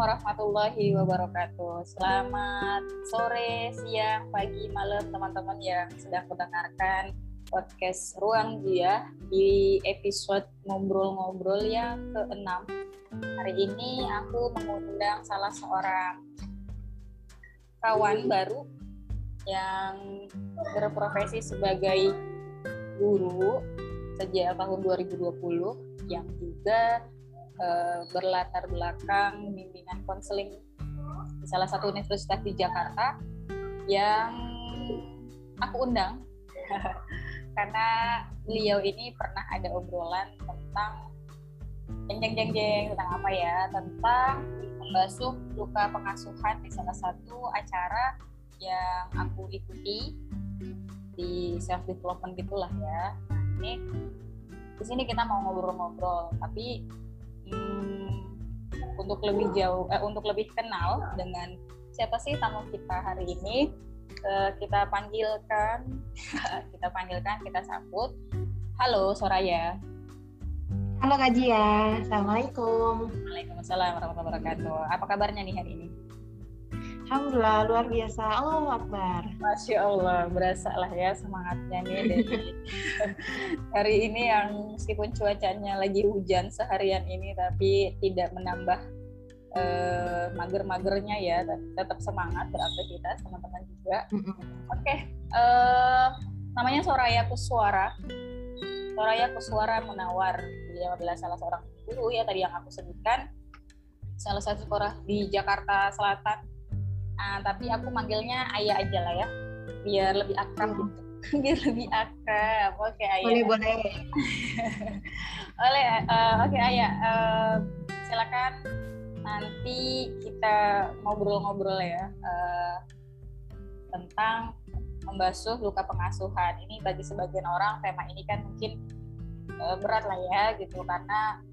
warahmatullahi wabarakatuh. Selamat sore, siang, pagi, malam teman-teman yang sedang mendengarkan podcast Ruang Dia di episode ngobrol-ngobrol yang ke-6. Hari ini aku mengundang salah seorang kawan baru yang berprofesi sebagai guru sejak tahun 2020 yang juga uh, berlatar belakang bimbingan konseling di salah satu universitas di Jakarta yang aku undang karena beliau ini pernah ada obrolan tentang jeng jeng jeng tentang apa ya tentang membasuh luka pengasuhan di salah satu acara yang aku ikuti di self development gitulah ya. Nah, ini di sini kita mau ngobrol-ngobrol, tapi hmm, untuk lebih jauh, eh, untuk lebih kenal dengan siapa sih tamu kita hari ini, eh, kita panggilkan, kita panggilkan, kita sambut. Halo Soraya. Halo Kak Jia, Assalamualaikum. Waalaikumsalam warahmatullahi wabarakatuh. Apa kabarnya nih hari ini? Alhamdulillah luar biasa. Allah Akbar. Masya Allah, berasa lah ya semangatnya nih dari hari ini yang meskipun cuacanya lagi hujan seharian ini tapi tidak menambah uh, mager-magernya ya, tetap semangat beraktivitas teman-teman juga. Oke, okay. uh, eh, namanya Soraya Kuswara. Soraya Kuswara Munawar. Dia adalah salah seorang guru ya tadi yang aku sebutkan. Salah satu sekolah di Jakarta Selatan uh, tapi aku manggilnya ayah aja lah ya. Biar lebih akrab gitu. Biar lebih akrab. Oke okay, ayah. Boleh boleh. Uh, oke okay, ayah. Uh, silakan. Nanti kita ngobrol-ngobrol ya uh, tentang membasuh luka pengasuhan. Ini bagi sebagian orang tema ini kan mungkin uh, berat lah ya gitu. Karena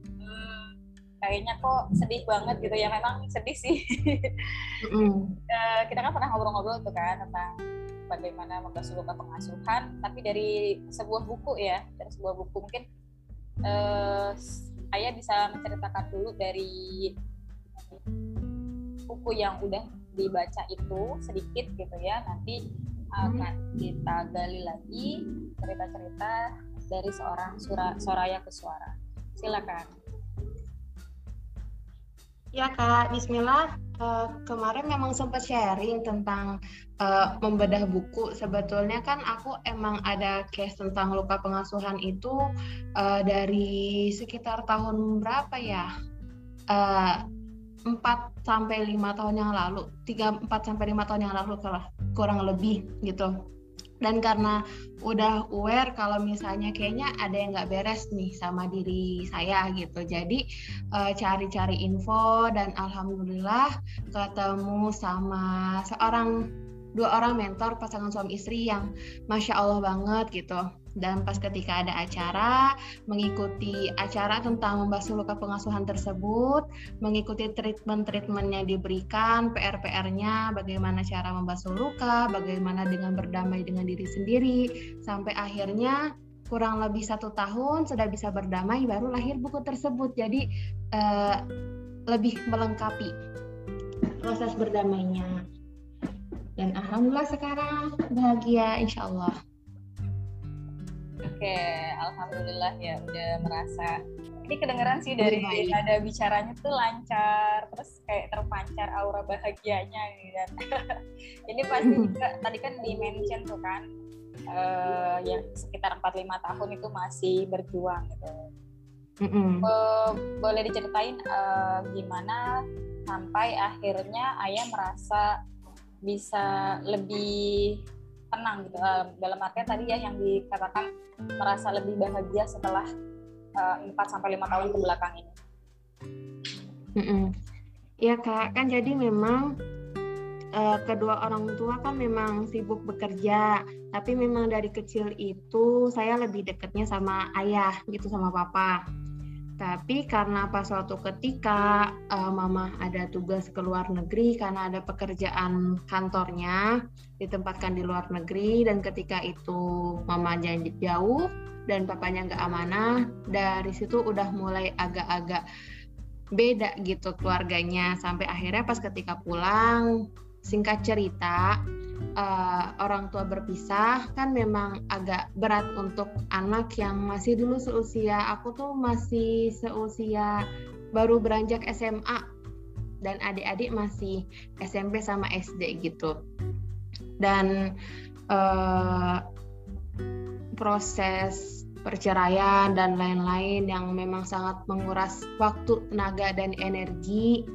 kayaknya kok sedih banget gitu ya memang sedih sih. Mm. uh, kita kan pernah ngobrol-ngobrol tuh kan tentang bagaimana membahas luka pengasuhan tapi dari sebuah buku ya dari sebuah buku mungkin uh, ayah bisa menceritakan dulu dari buku yang udah dibaca itu sedikit gitu ya. Nanti akan kita gali lagi cerita-cerita dari seorang Sura, Soraya ke Suara silakan Ya Kak, Bismillah. Uh, kemarin memang sempat sharing tentang uh, membedah buku. Sebetulnya kan aku emang ada case tentang luka pengasuhan itu uh, dari sekitar tahun berapa ya? Empat sampai lima tahun yang lalu, tiga empat sampai lima tahun yang lalu kalau kurang lebih gitu dan karena udah aware kalau misalnya kayaknya ada yang nggak beres nih sama diri saya gitu. Jadi eh, cari-cari info dan alhamdulillah ketemu sama seorang dua orang mentor pasangan suami istri yang masya Allah banget gitu. Dan pas ketika ada acara mengikuti acara tentang membahas luka pengasuhan tersebut mengikuti treatment-treatment yang diberikan PR-PR-nya bagaimana cara membasuh luka bagaimana dengan berdamai dengan diri sendiri sampai akhirnya kurang lebih satu tahun sudah bisa berdamai baru lahir buku tersebut. Jadi uh, lebih melengkapi proses berdamainya dan alhamdulillah sekarang bahagia insya Allah Oke, alhamdulillah ya udah merasa ini kedengeran sih dari ada bicaranya tuh lancar, terus kayak terpancar aura bahagianya gitu kan. ini pasti juga tadi kan di mention tuh kan uh, yang sekitar 4 5 tahun itu masih berjuang gitu. Mm -hmm. uh, boleh diceritain uh, gimana sampai akhirnya ayah merasa bisa lebih tenang gitu uh, dalam artian tadi ya yang dikatakan merasa lebih bahagia setelah uh, 4 sampai lima tahun ke belakang ini. Iya kak, kan jadi memang uh, kedua orang tua kan memang sibuk bekerja, tapi memang dari kecil itu saya lebih dekatnya sama ayah gitu sama papa. Tapi karena pas suatu ketika uh, mama ada tugas ke luar negeri karena ada pekerjaan kantornya ditempatkan di luar negeri dan ketika itu mama janji jauh dan papanya nggak amanah dari situ udah mulai agak-agak beda gitu keluarganya. Sampai akhirnya pas ketika pulang singkat cerita uh, orang tua berpisah kan memang agak berat untuk anak yang masih dulu seusia. Aku tuh masih seusia baru beranjak SMA dan adik-adik masih SMP sama SD gitu. Dan uh, proses perceraian dan lain-lain yang memang sangat menguras waktu, tenaga dan energi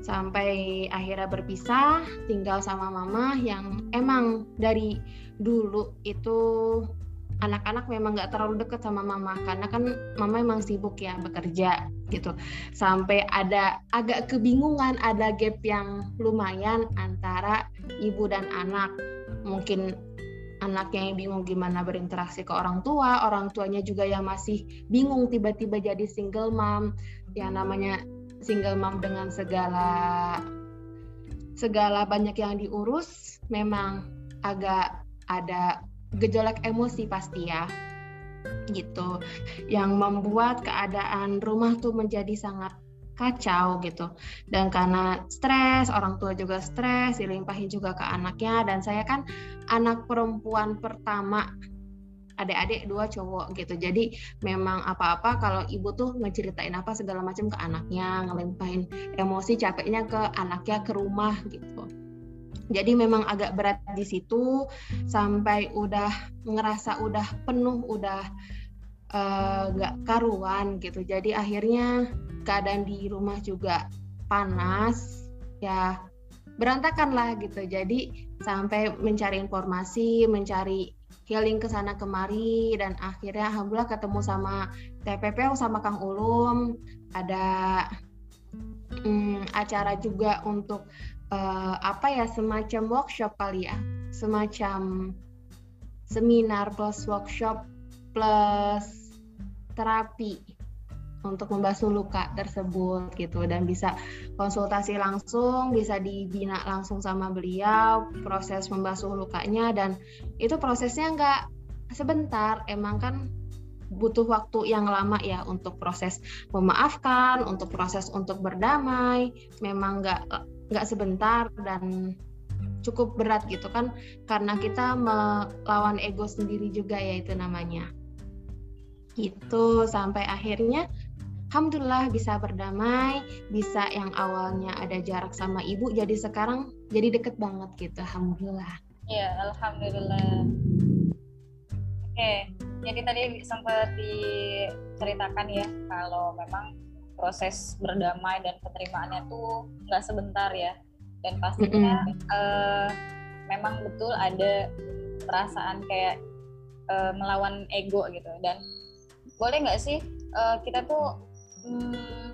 sampai akhirnya berpisah tinggal sama mama yang emang dari dulu itu anak-anak memang nggak terlalu deket sama mama. Karena kan mama emang sibuk ya bekerja gitu. Sampai ada agak kebingungan ada gap yang lumayan antara ibu dan anak. Mungkin anaknya yang bingung gimana berinteraksi ke orang tua orang tuanya juga yang masih bingung tiba-tiba jadi single mom. Yang namanya single mom dengan segala segala banyak yang diurus memang agak ada gejolak emosi pasti ya gitu. Yang membuat keadaan rumah tuh menjadi sangat kacau gitu. Dan karena stres orang tua juga stres dilimpahi juga ke anaknya. Dan saya kan anak perempuan pertama adik-adik dua cowok gitu. Jadi memang apa-apa kalau ibu tuh ngeceritain apa segala macam ke anaknya ngelimpahin emosi capeknya ke anaknya ke rumah gitu. Jadi memang agak berat di situ sampai udah ngerasa udah penuh udah uh, gak karuan gitu. Jadi akhirnya keadaan di rumah juga panas ya berantakan lah gitu. Jadi sampai mencari informasi mencari healing ke sana kemari dan akhirnya alhamdulillah ketemu sama TPP sama Kang Ulum. Ada um, acara juga untuk uh, apa ya semacam workshop kali ya. Semacam seminar plus workshop plus terapi untuk membasuh luka tersebut gitu. Dan bisa konsultasi langsung bisa dibina langsung sama beliau proses membasuh lukanya dan itu prosesnya nggak sebentar emang kan butuh waktu yang lama ya untuk proses memaafkan untuk proses untuk berdamai. Memang nggak nggak sebentar dan cukup berat gitu kan karena kita melawan ego sendiri juga ya itu namanya. Itu sampai akhirnya alhamdulillah bisa berdamai, bisa yang awalnya ada jarak sama ibu jadi sekarang jadi deket banget gitu. Alhamdulillah. Iya, alhamdulillah. Oke, jadi tadi sempat diceritakan ya kalau memang proses berdamai dan penerimaannya tuh nggak sebentar ya dan pastinya mm -hmm. uh, memang betul ada perasaan kayak uh, melawan ego gitu dan boleh nggak sih uh, kita tuh hmm,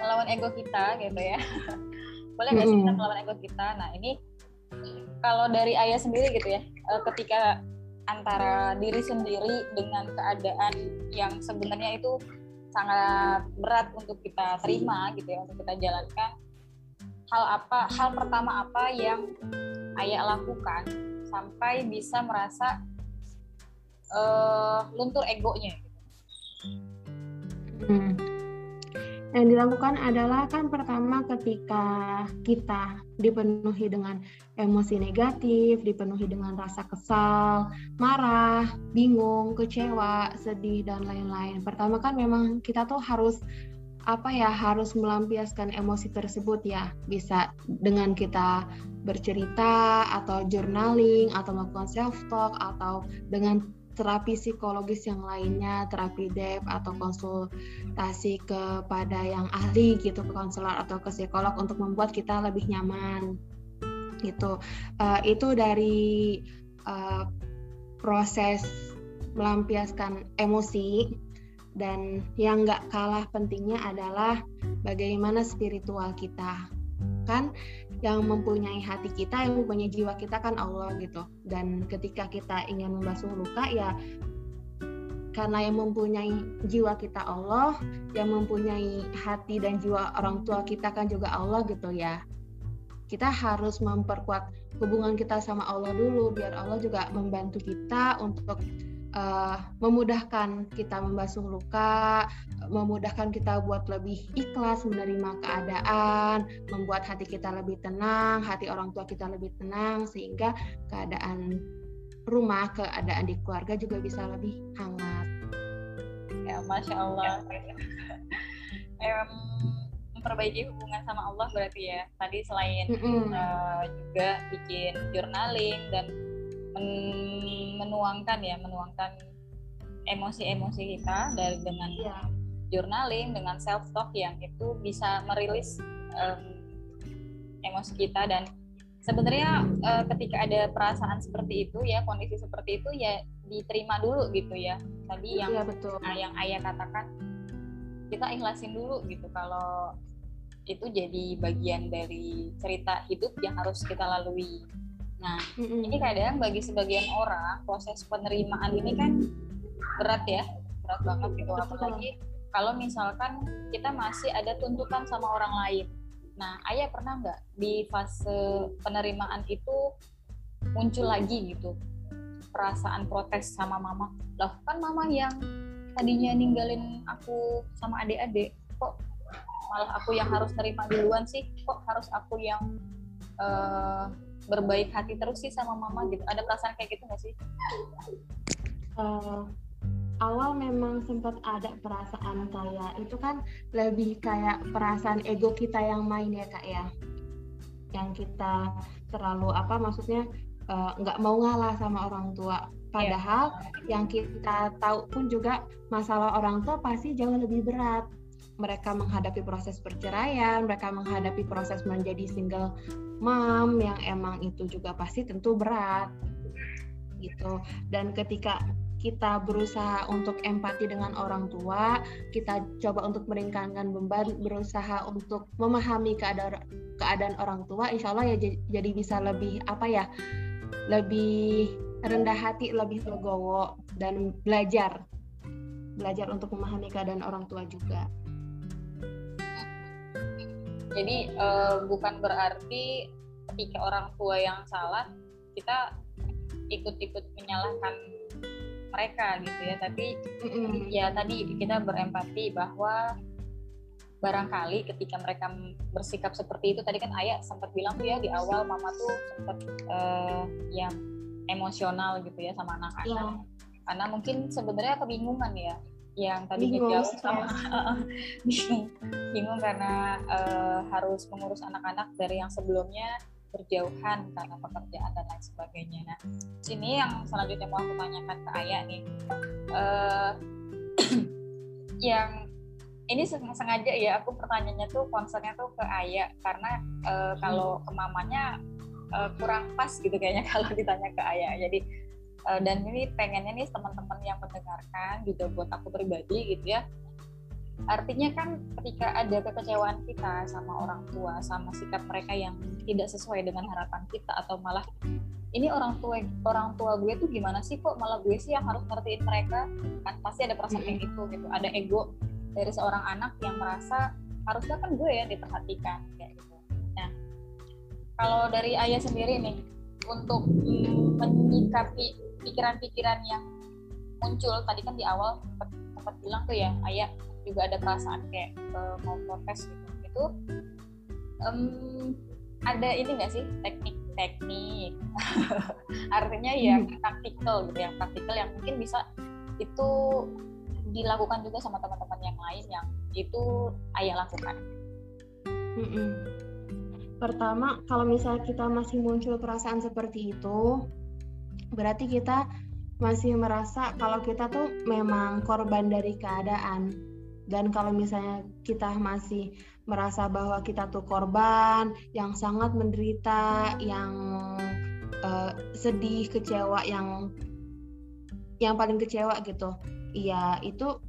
melawan ego kita gitu ya. Boleh nggak sih kita melawan ego kita? Nah ini kalau dari ayah sendiri gitu ya eh, ketika antara diri sendiri dengan keadaan yang sebenarnya itu sangat berat untuk kita terima gitu ya untuk kita jalankan hal apa hal pertama apa yang ayah lakukan sampai bisa merasa uh, luntur egonya gitu. hmm yang dilakukan adalah kan pertama ketika kita dipenuhi dengan emosi negatif, dipenuhi dengan rasa kesal, marah, bingung, kecewa, sedih dan lain-lain. Pertama kan memang kita tuh harus apa ya harus melampiaskan emosi tersebut ya bisa dengan kita bercerita atau journaling atau melakukan self talk atau dengan terapi psikologis yang lainnya, terapi DEP atau konsultasi kepada yang ahli gitu, ke konselor atau ke psikolog untuk membuat kita lebih nyaman. Gitu. Uh, itu dari uh, proses melampiaskan emosi dan yang nggak kalah pentingnya adalah bagaimana spiritual kita kan yang mempunyai hati kita, yang mempunyai jiwa kita kan Allah gitu. Dan ketika kita ingin membasuh luka ya karena yang mempunyai jiwa kita Allah, yang mempunyai hati dan jiwa orang tua kita kan juga Allah gitu ya. Kita harus memperkuat hubungan kita sama Allah dulu biar Allah juga membantu kita untuk uh, memudahkan kita membasuh luka, memudahkan kita buat lebih ikhlas menerima keadaan, membuat hati kita lebih tenang, hati orang tua kita lebih tenang sehingga keadaan rumah, keadaan di keluarga juga bisa lebih hangat. Ya, masya Allah. um, memperbaiki hubungan sama Allah berarti ya. Tadi selain mm -hmm. uh, juga bikin journaling dan men menuangkan ya, menuangkan emosi-emosi kita dari dengan yeah. journaling, dengan self talk yang itu bisa merilis um, emosi kita dan sebenarnya uh, ketika ada perasaan seperti itu ya, kondisi seperti itu ya diterima dulu gitu ya. Tadi yang ya, betul. Nah, yang ayah katakan kita ikhlasin dulu gitu kalau itu jadi bagian dari cerita hidup yang harus kita lalui. Nah, mm-hmm. ini kadang bagi sebagian orang proses penerimaan ini kan berat ya, berat banget gitu. Apalagi kalau misalkan kita masih ada tuntutan sama orang lain. Nah, ayah pernah nggak di fase penerimaan itu muncul lagi gitu perasaan protes sama mama? Loh, kan mama yang tadinya ninggalin aku sama adik-adik, kok malah aku yang harus terima duluan sih kok harus aku yang uh, berbaik hati terus sih sama mama gitu. Ada perasaan kayak gitu nggak sih? Uh, awal memang sempat ada perasaan kayak itu kan lebih kayak perasaan ego kita yang main ya kak ya. Yang kita terlalu apa maksudnya eh, nggak uh, mau ngalah sama orang tua. Padahal yeah. yang kita tahu pun juga masalah orang tua pasti jauh lebih berat mereka menghadapi proses perceraian, mereka menghadapi proses menjadi single mom yang emang itu juga pasti tentu berat gitu. Dan ketika kita berusaha untuk empati dengan orang tua, kita coba untuk meringankan beban, berusaha untuk memahami keadaan keadaan orang tua, insya Allah ya jadi bisa lebih apa ya, lebih rendah hati, lebih legowo dan belajar belajar untuk memahami keadaan orang tua juga. Jadi uh, bukan berarti ketika orang tua yang salah kita ikut-ikut menyalahkan mereka gitu ya. Tapi mm-hmm. ya tadi kita berempati bahwa barangkali ketika mereka bersikap seperti itu tadi kan ayah sempat bilang tuh ya di awal mama tuh sempat uh, yang emosional gitu ya sama anak-anak. Yeah. Karena mungkin sebenarnya kebingungan ya yang tadi jauh sama bingung bingung karena uh, harus mengurus anak-anak dari yang sebelumnya berjauhan karena pekerjaan dan lain sebagainya. Nah, sini yang selanjutnya mau aku tanyakan ke Ayah nih, uh, yang ini sengaja ya aku pertanyaannya tuh concernnya tuh ke Ayah karena uh, kalau ke mamanya uh, kurang pas gitu kayaknya kalau ditanya ke Ayah. Jadi uh, dan ini pengennya nih teman-teman yang mendengarkan juga buat aku pribadi gitu ya. Artinya kan ketika ada kekecewaan kita sama orang tua sama sikap mereka yang tidak sesuai dengan harapan kita atau malah ini orang tua orang tua gue tuh gimana sih kok? Malah gue sih yang harus ngertiin mereka. Kan pasti ada perasaan kayak gitu gitu. Ada ego dari seorang anak yang merasa harusnya kan gue ya diperhatikan kayak gitu. Nah kalau dari ayah sendiri nih untuk menyikapi pikiran-pikiran yang muncul tadi kan di awal sempat, bilang tuh ya ayah juga ada perasaan kayak uh, mau protes gitu itu um, ada ini nggak sih teknik-teknik artinya ya hmm. praktikal gitu yang praktikal yang mungkin bisa itu dilakukan juga sama teman-teman yang lain yang itu ayah lakukan. Mm-mm. Pertama, kalau misalnya kita masih muncul perasaan seperti itu, berarti kita masih merasa kalau kita tuh memang korban dari keadaan. Dan kalau misalnya kita masih merasa bahwa kita tuh korban yang sangat menderita yang uh, sedih kecewa yang yang paling kecewa gitu iya itu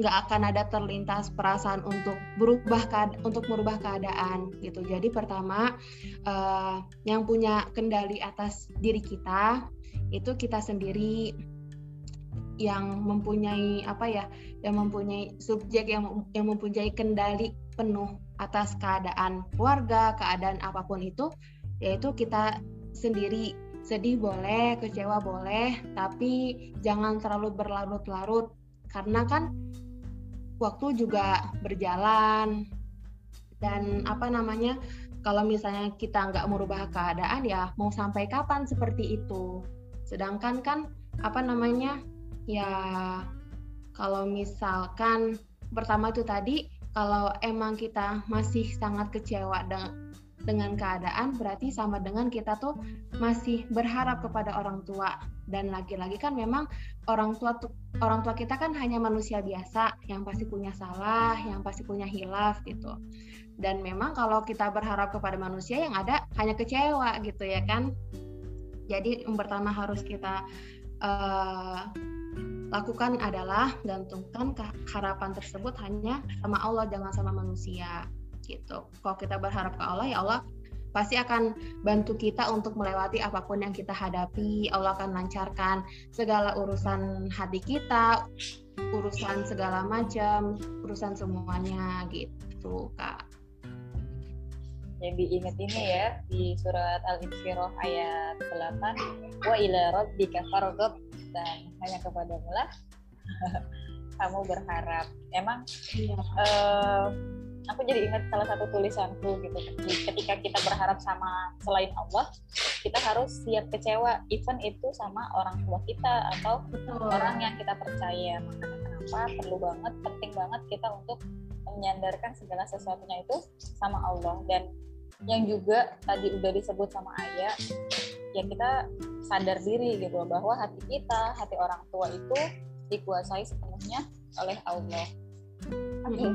nggak akan ada terlintas perasaan untuk berubah untuk merubah keadaan gitu. Jadi pertama uh, yang punya kendali atas diri kita itu kita sendiri yang mempunyai apa ya yang mempunyai subjek yang yang mempunyai kendali penuh atas keadaan keluarga keadaan apa pun itu yaitu kita sendiri sedih boleh, kecewa boleh, tapi jangan terlalu berlarut-larut karena kan waktu juga berjalan. Dan apa namanya kalau misalnya kita nggak merubah keadaan ya mau sampai kapan seperti itu. Sedangkan kan apa namanya ya kalau misalkan pertama itu tadi kalau emang kita masih sangat kecewa dengan dengan keadaan berarti sama dengan kita tuh masih berharap kepada orang tua. Dan lagi-lagi kan memang orang tua orang tua kita kan hanya manusia biasa yang pasti punya salah yang pasti punya hilaf gitu. Dan memang kalau kita berharap kepada manusia yang ada hanya kecewa gitu ya kan. Jadi yang pertama harus kita uh, lakukan adalah gantungkan harapan tersebut hanya sama Allah jangan sama manusia gitu. Kalau kita berharap ke Allah ya Allah pasti akan bantu kita untuk melewati apa pun yang kita hadapi. Allah akan lancarkan segala urusan hati kita, urusan segala macam, urusan semuanya gitu, Kak. Jadi ingat ini ya di surat Al-Insyirah ayat 8 wa ila rabbika farghab dan hanya kepada lah kamu berharap. Emang iya. uh, aku jadi ingat salah satu tulisanku gitu. Ketika kita berharap sama selain Allah kita harus siap kecewa even itu sama orang tua kita atau Betul. orang yang kita percaya. Makanya kenapa? Perlu banget penting banget kita untuk menyandarkan segala sesuatunya itu sama Allah. Dan yang juga tadi udah disebut sama ayah ya kita sadar diri gitu bahwa hati kita hati orang tua itu dikuasai sepenuhnya oleh Allah Oke, okay.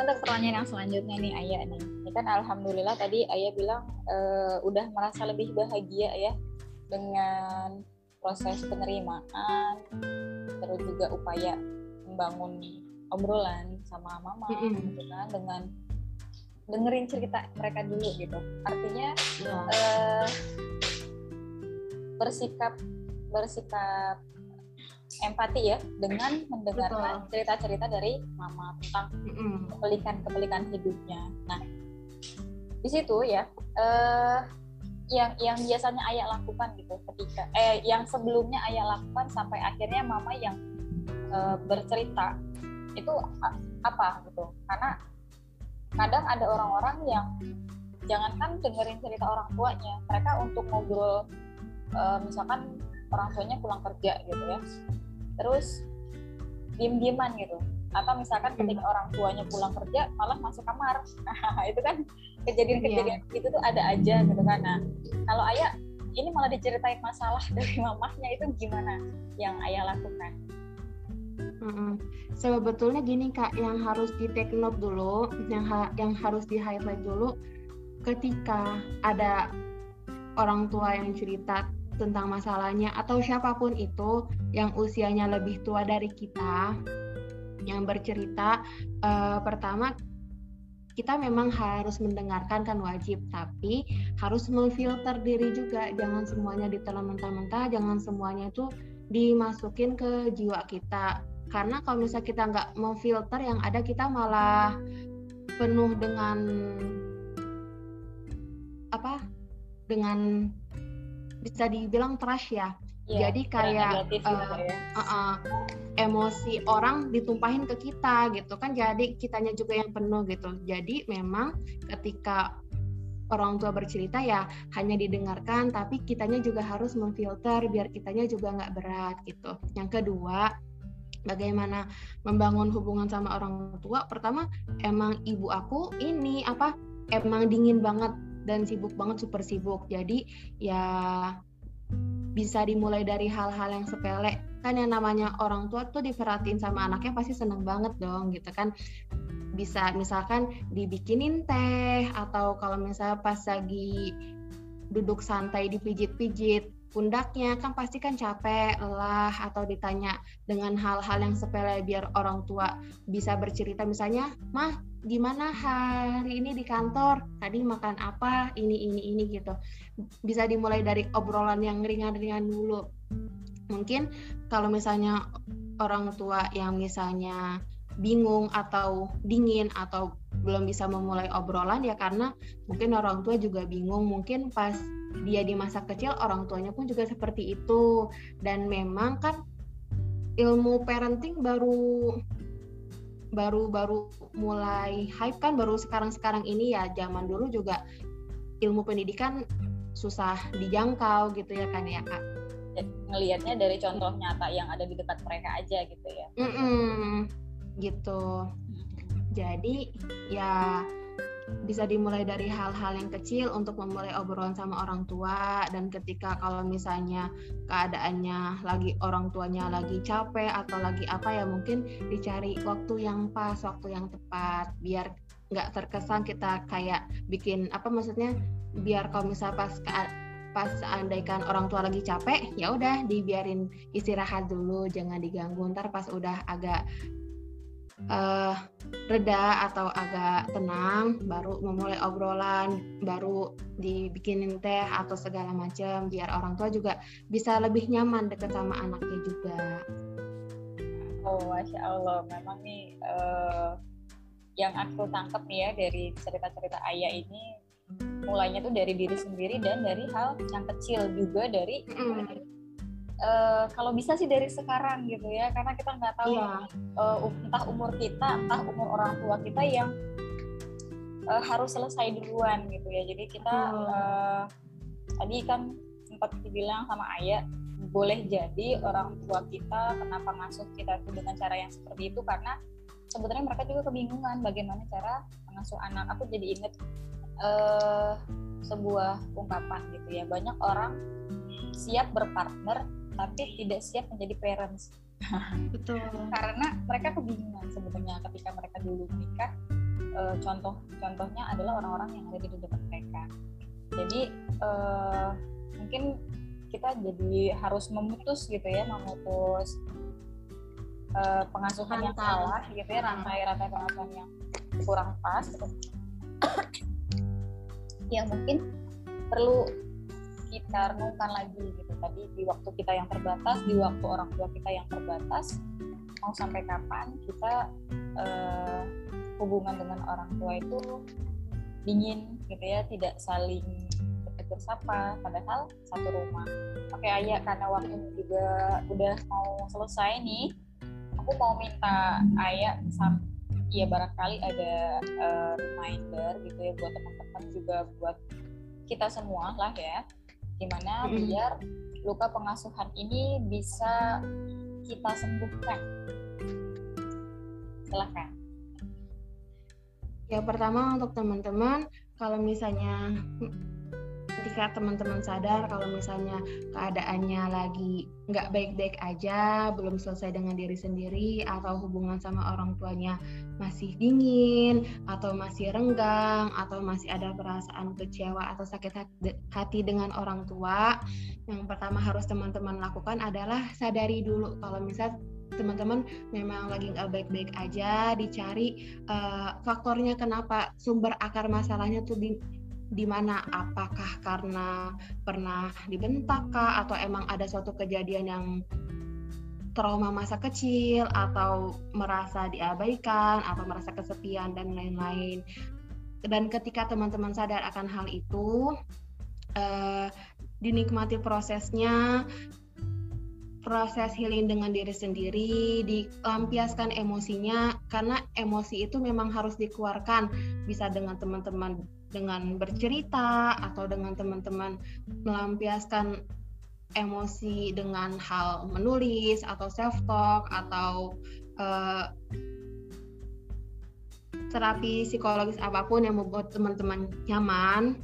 untuk pertanyaan yang selanjutnya nih Ayah nih. Ini kan alhamdulillah tadi Ayah bilang uh, udah merasa lebih bahagia ya dengan proses penerimaan terus juga upaya membangun obrolan sama mama gitu kan dengan dengerin cerita mereka dulu gitu. Artinya yeah. Iya. uh, bersikap bersikap empati ya dengan mendengarkan cerita-cerita dari mama tentang kepelikan-kepelikan hidupnya. Nah, di situ ya eh, yang yang biasanya ayah lakukan gitu ketika eh yang sebelumnya ayah lakukan sampai akhirnya mama yang eh, bercerita itu apa gitu. Karena kadang ada orang-orang yang jangankan dengerin cerita orang tuanya mereka untuk ngobrol eh, misalkan orang tuanya pulang kerja gitu ya terus diem-dieman gitu atau misalkan hmm. ketika orang tuanya pulang kerja malah masuk kamar nah itu kan kejadian-kejadian yeah. itu tuh ada aja gitu kan nah kalau ayah ini malah diceritain masalah dari mamahnya itu gimana yang ayah lakukan Mm-hmm. Sebetulnya gini kak, yang harus di take note dulu, yang ha- yang harus di highlight dulu, ketika ada orang tua yang cerita tentang masalahnya atau siapa pun itu yang usianya lebih tua dari kita yang bercerita uh, pertama kita memang harus mendengarkan kan wajib tapi harus memfilter diri juga. Jangan semuanya ditelan mentah-mentah jangan semuanya itu dimasukin ke jiwa kita. Karena kalau misalnya kita nggak memfilter yang ada kita malah penuh dengan apa dengan bisa dibilang trash ya. Yeah, Jadi kayak uh, ya. uh, uh, emosi orang ditumpahin ke kita gitu kan. Jadi kitanya juga yang penuh gitu. Jadi memang ketika orang tua bercerita ya hanya didengarkan tapi kitanya juga harus memfilter biar kitanya juga nggak berat gitu. Yang kedua bagaimana membangun hubungan sama orang tua pertama emang ibu aku ini apa emang dingin banget dan sibuk banget super sibuk. Jadi ya bisa dimulai dari hal-hal yang sepele. Kan yang namanya orang tua tuh diperhatiin sama anaknya pasti seneng banget dong gitu kan. Bisa misalkan dibikinin teh atau kalau misalnya pas lagi duduk santai dipijit-pijit pundaknya kan pasti kan capek, lelah atau ditanya dengan hal-hal yang sepele biar orang tua bisa bercerita misalnya, "Mah, gimana hari ini di kantor? Tadi makan apa? Ini ini ini gitu." Bisa dimulai dari obrolan yang ringan-ringan dulu. Mungkin kalau misalnya orang tua yang misalnya bingung atau dingin atau belum bisa memulai obrolan ya karena mungkin orang tua juga bingung. Mungkin pas dia di masa kecil orang tuanya pun juga seperti itu. Dan memang kan ilmu parenting baru baru baru mulai hype kan baru sekarang-sekarang ini ya. Zaman dulu juga ilmu pendidikan susah dijangkau gitu ya kan ya kak? Ngelihatnya dari contoh nyata yang ada di dekat mereka aja gitu ya. Mm -mm, gitu. Jadi ya bisa dimulai dari hal-hal yang kecil untuk memulai obrolan sama orang tua. Dan ketika kalau misalnya keadaannya lagi orang tuanya lagi capek atau lagi apa ya mungkin dicari waktu yang pas waktu yang tepat. Biar nggak terkesan kita kayak bikin apa maksudnya biar kalau misalnya pas pas andaikan orang tua lagi capek ya udah dibiarin istirahat dulu jangan diganggu. Ntar pas udah agak uh, reda atau agak tenang baru memulai obrolan baru dibikinin teh atau segala macam biar orang tua juga bisa lebih nyaman deket sama anaknya juga. Oh masya allah. Memang nih uh, yang aku tangkap nih ya dari cerita-cerita ayah ini mulainya tuh dari diri sendiri dan dari hal yang kecil juga dari mm uh, kalau bisa sih dari sekarang gitu ya karena kita nggak tahu yeah. Iya. uh, entah umur kita entah umur orang tua kita yang uh, harus selesai duluan gitu ya jadi kita uh, tadi kan sempat dibilang sama ayah boleh jadi orang tua kita kenapa ngasuh kita itu dengan cara yang seperti itu karena sebenarnya mereka juga kebingungan bagaimana cara mengasuh anak aku jadi inget uh, sebuah ungkapan gitu ya banyak orang siap berpartner tapi tidak siap menjadi parents. Betul. Karena mereka kebingungan sebenarnya ketika mereka dulu menikah. E, contoh contohnya adalah orang-orang yang ada di dekat mereka. Jadi e, mungkin kita jadi harus memutus gitu ya memutus e, pengasuhan yang salah gitu ya rantai-rantai pengasuhan yang kurang pas. Gitu. yang mungkin perlu kita renungkan lagi gitu. Tadi di waktu kita yang terbatas di waktu orang tua kita yang terbatas mau sampai kapan kita uh, hubungan dengan orang tua itu dingin gitu ya tidak saling bersapa padahal satu rumah. Oke ayah karena waktu juga udah mau selesai nih aku mau minta ayah sam ya barangkali ada uh, reminder gitu ya buat teman-teman juga buat kita semua lah ya gimana mm-hmm. biar luka pengasuhan ini bisa kita sembuhkan silahkan ya pertama untuk teman-teman kalau misalnya ketika teman-teman sadar kalau misalnya keadaannya lagi nggak baik-baik aja, belum selesai dengan diri sendiri, atau hubungan sama orang tuanya masih dingin, atau masih renggang, atau masih ada perasaan kecewa atau sakit hati dengan orang tua, yang pertama harus teman-teman lakukan adalah sadari dulu kalau misal teman-teman memang lagi nggak baik-baik aja, dicari uh, faktornya kenapa sumber akar masalahnya tuh di di mana apakah karena pernah dibentak kah atau emang ada suatu kejadian yang trauma masa kecil atau merasa diabaikan atau merasa kesepian dan lain-lain. Dan ketika teman-teman sadar akan hal itu, eh, dinikmati prosesnya, proses healing dengan diri sendiri, dilampiaskan emosinya karena emosi itu memang harus dikeluarkan bisa dengan teman-teman dengan bercerita atau dengan teman-teman melampiaskan emosi dengan hal menulis atau self talk atau uh, terapi psikologis apa pun yang membuat teman-teman nyaman.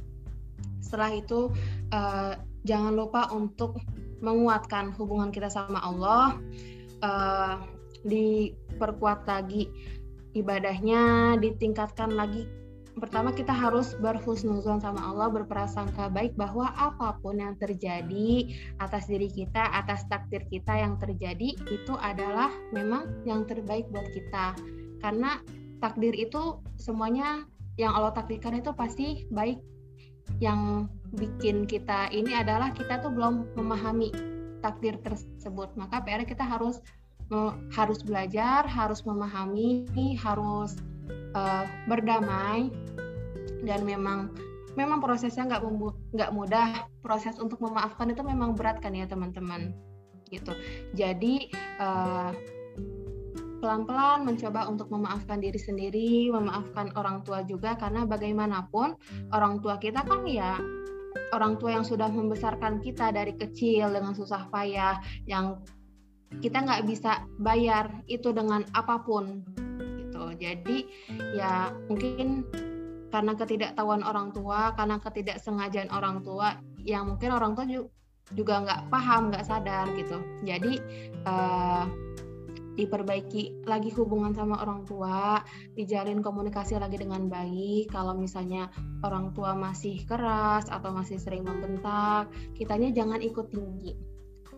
Setelah itu uh, jangan lupa untuk menguatkan hubungan kita sama Allah, uh, diperkuat lagi ibadahnya, ditingkatkan lagi pertama kita harus berhusnuzon sama Allah, berprasangka baik bahwa apa pun yang terjadi atas diri kita, atas takdir kita yang terjadi itu adalah memang yang terbaik buat kita. Karena takdir itu semuanya yang Allah takdirkan itu pasti baik. Yang bikin kita ini adalah kita tuh belum memahami takdir tersebut. Maka PR kita harus harus belajar, harus memahami, harus uh, berdamai dan memang memang prosesnya nggak nggak mudah. Proses untuk memaafkan itu memang berat kan ya teman-teman? Gitu. Jadi uh, pelan-pelan mencoba untuk memaafkan diri sendiri, memaafkan orang tua juga karena bagaimanapun orang tua kita kan ya orang tua yang sudah membesarkan kita dari kecil dengan susah payah yang kita nggak bisa bayar itu dengan apa pun Jadi ya mungkin karena ketidaktahuan orang tua, karena ketidaksengajaan orang tua, yang mungkin orang tua juga nggak paham, nggak sadar gitu. Jadi uh, diperbaiki lagi hubungan sama orang tua, dijalin komunikasi lagi dengan baik. Kalau misalnya orang tua masih keras atau masih sering membentak, kitanya jangan ikut tinggi.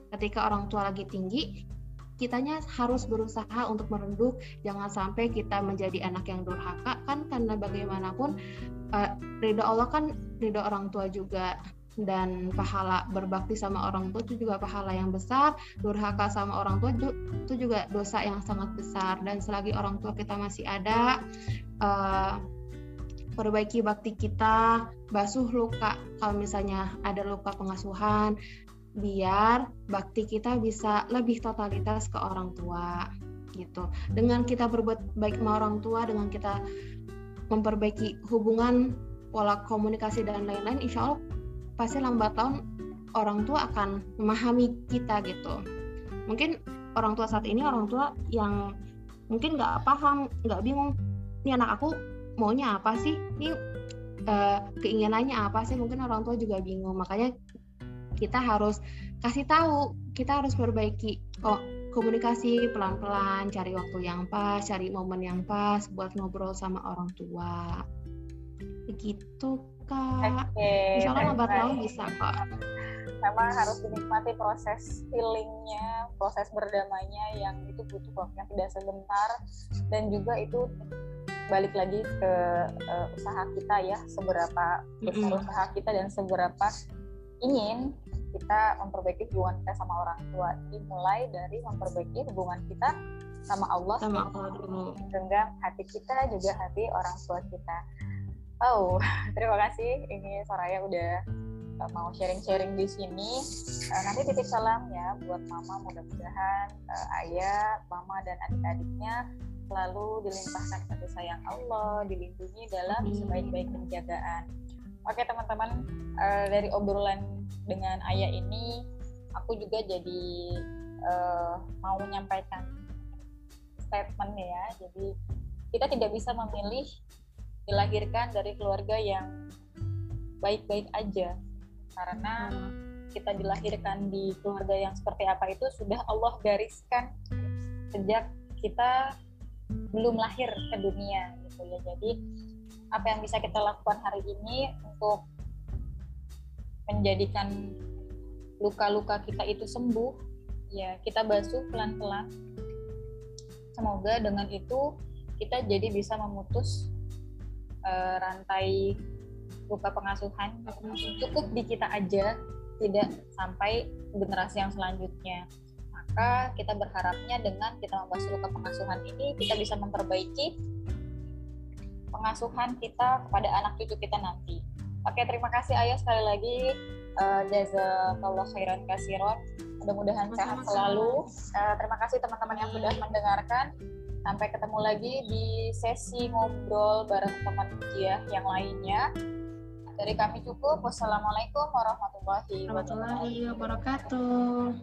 Ketika orang tua lagi tinggi, kitanya harus berusaha untuk merenduk, jangan sampai kita menjadi anak yang durhaka kan karena bagaimanapun uh, ridho Allah kan ridho orang tua juga. Dan pahala berbakti sama orang tua itu juga pahala yang besar. Durhaka sama orang tua itu juga dosa yang sangat besar. Dan selagi orang tua kita masih ada uh, perbaiki bakti kita basuh luka. Kalau misalnya ada luka pengasuhan biar bakti kita bisa lebih totalitas ke orang tua gitu. Dengan kita berbuat baik sama orang tua dengan kita memperbaiki hubungan pola komunikasi dan lain-lain insya Allah pasti lambat laun orang tua akan memahami kita gitu. Mungkin orang tua saat ini orang tua yang mungkin nggak paham nggak bingung ini anak aku maunya apa sih? Ini uh, keinginannya apa sih? Mungkin orang tua juga bingung. Makanya kita harus kasih tahu kita harus perbaiki. Kok komunikasi pelan-pelan cari waktu yang pas cari momen yang pas buat ngobrol sama orang tua. Begitu kak. Okay, insya Allah lambat laun bisa kak. Memang harus dinikmati proses healingnya proses berdamainya yang itu butuh waktu yang tidak sebentar. Dan juga itu balik lagi ke uh, usaha kita ya seberapa besar mm -hmm. usaha kita dan seberapa ingin kita memperbaiki hubungan kita sama orang tua dimulai dari memperbaiki hubungan kita sama Allah sama Allah dulu hati kita juga hati orang tua kita Oh, terima kasih. Ini Soraya udah uh, mau sharing-sharing di sini. Uh, nanti titip salam ya buat mama. Mudah-mudahan uh, ayah, mama, dan adik-adiknya selalu dilimpahkan kasih sayang Allah, dilindungi dalam sebaik-baik penjagaan. Oke teman-teman, uh, dari obrolan dengan ayah ini, aku juga jadi uh, mau menyampaikan statement ya. Jadi kita tidak bisa memilih dilahirkan dari keluarga yang baik-baik aja karena kita dilahirkan di keluarga yang seperti apa itu sudah Allah gariskan sejak kita belum lahir ke dunia gitu ya jadi apa yang bisa kita lakukan hari ini untuk menjadikan luka-luka kita itu sembuh. Ya kita basuh pelan-pelan. Semoga dengan itu kita jadi bisa memutus uh, rantai luka pengasuhan. Cukup di kita aja tidak sampai generasi yang selanjutnya. Maka kita berharapnya dengan kita membahas luka pengasuhan ini kita bisa memperbaiki pengasuhan kita kepada anak cucu kita nanti. Oke terima kasih ayah sekali lagi. Uh, jazakallah khairan kasiron. Mudah-mudahan sehat selalu. Uh, terima kasih teman-teman yang sudah mendengarkan. Sampai ketemu lagi di sesi ngobrol bareng teman ujiah yang lainnya. Dari kami cukup. Wassalamualaikum warahmatullahi wabarakatuh.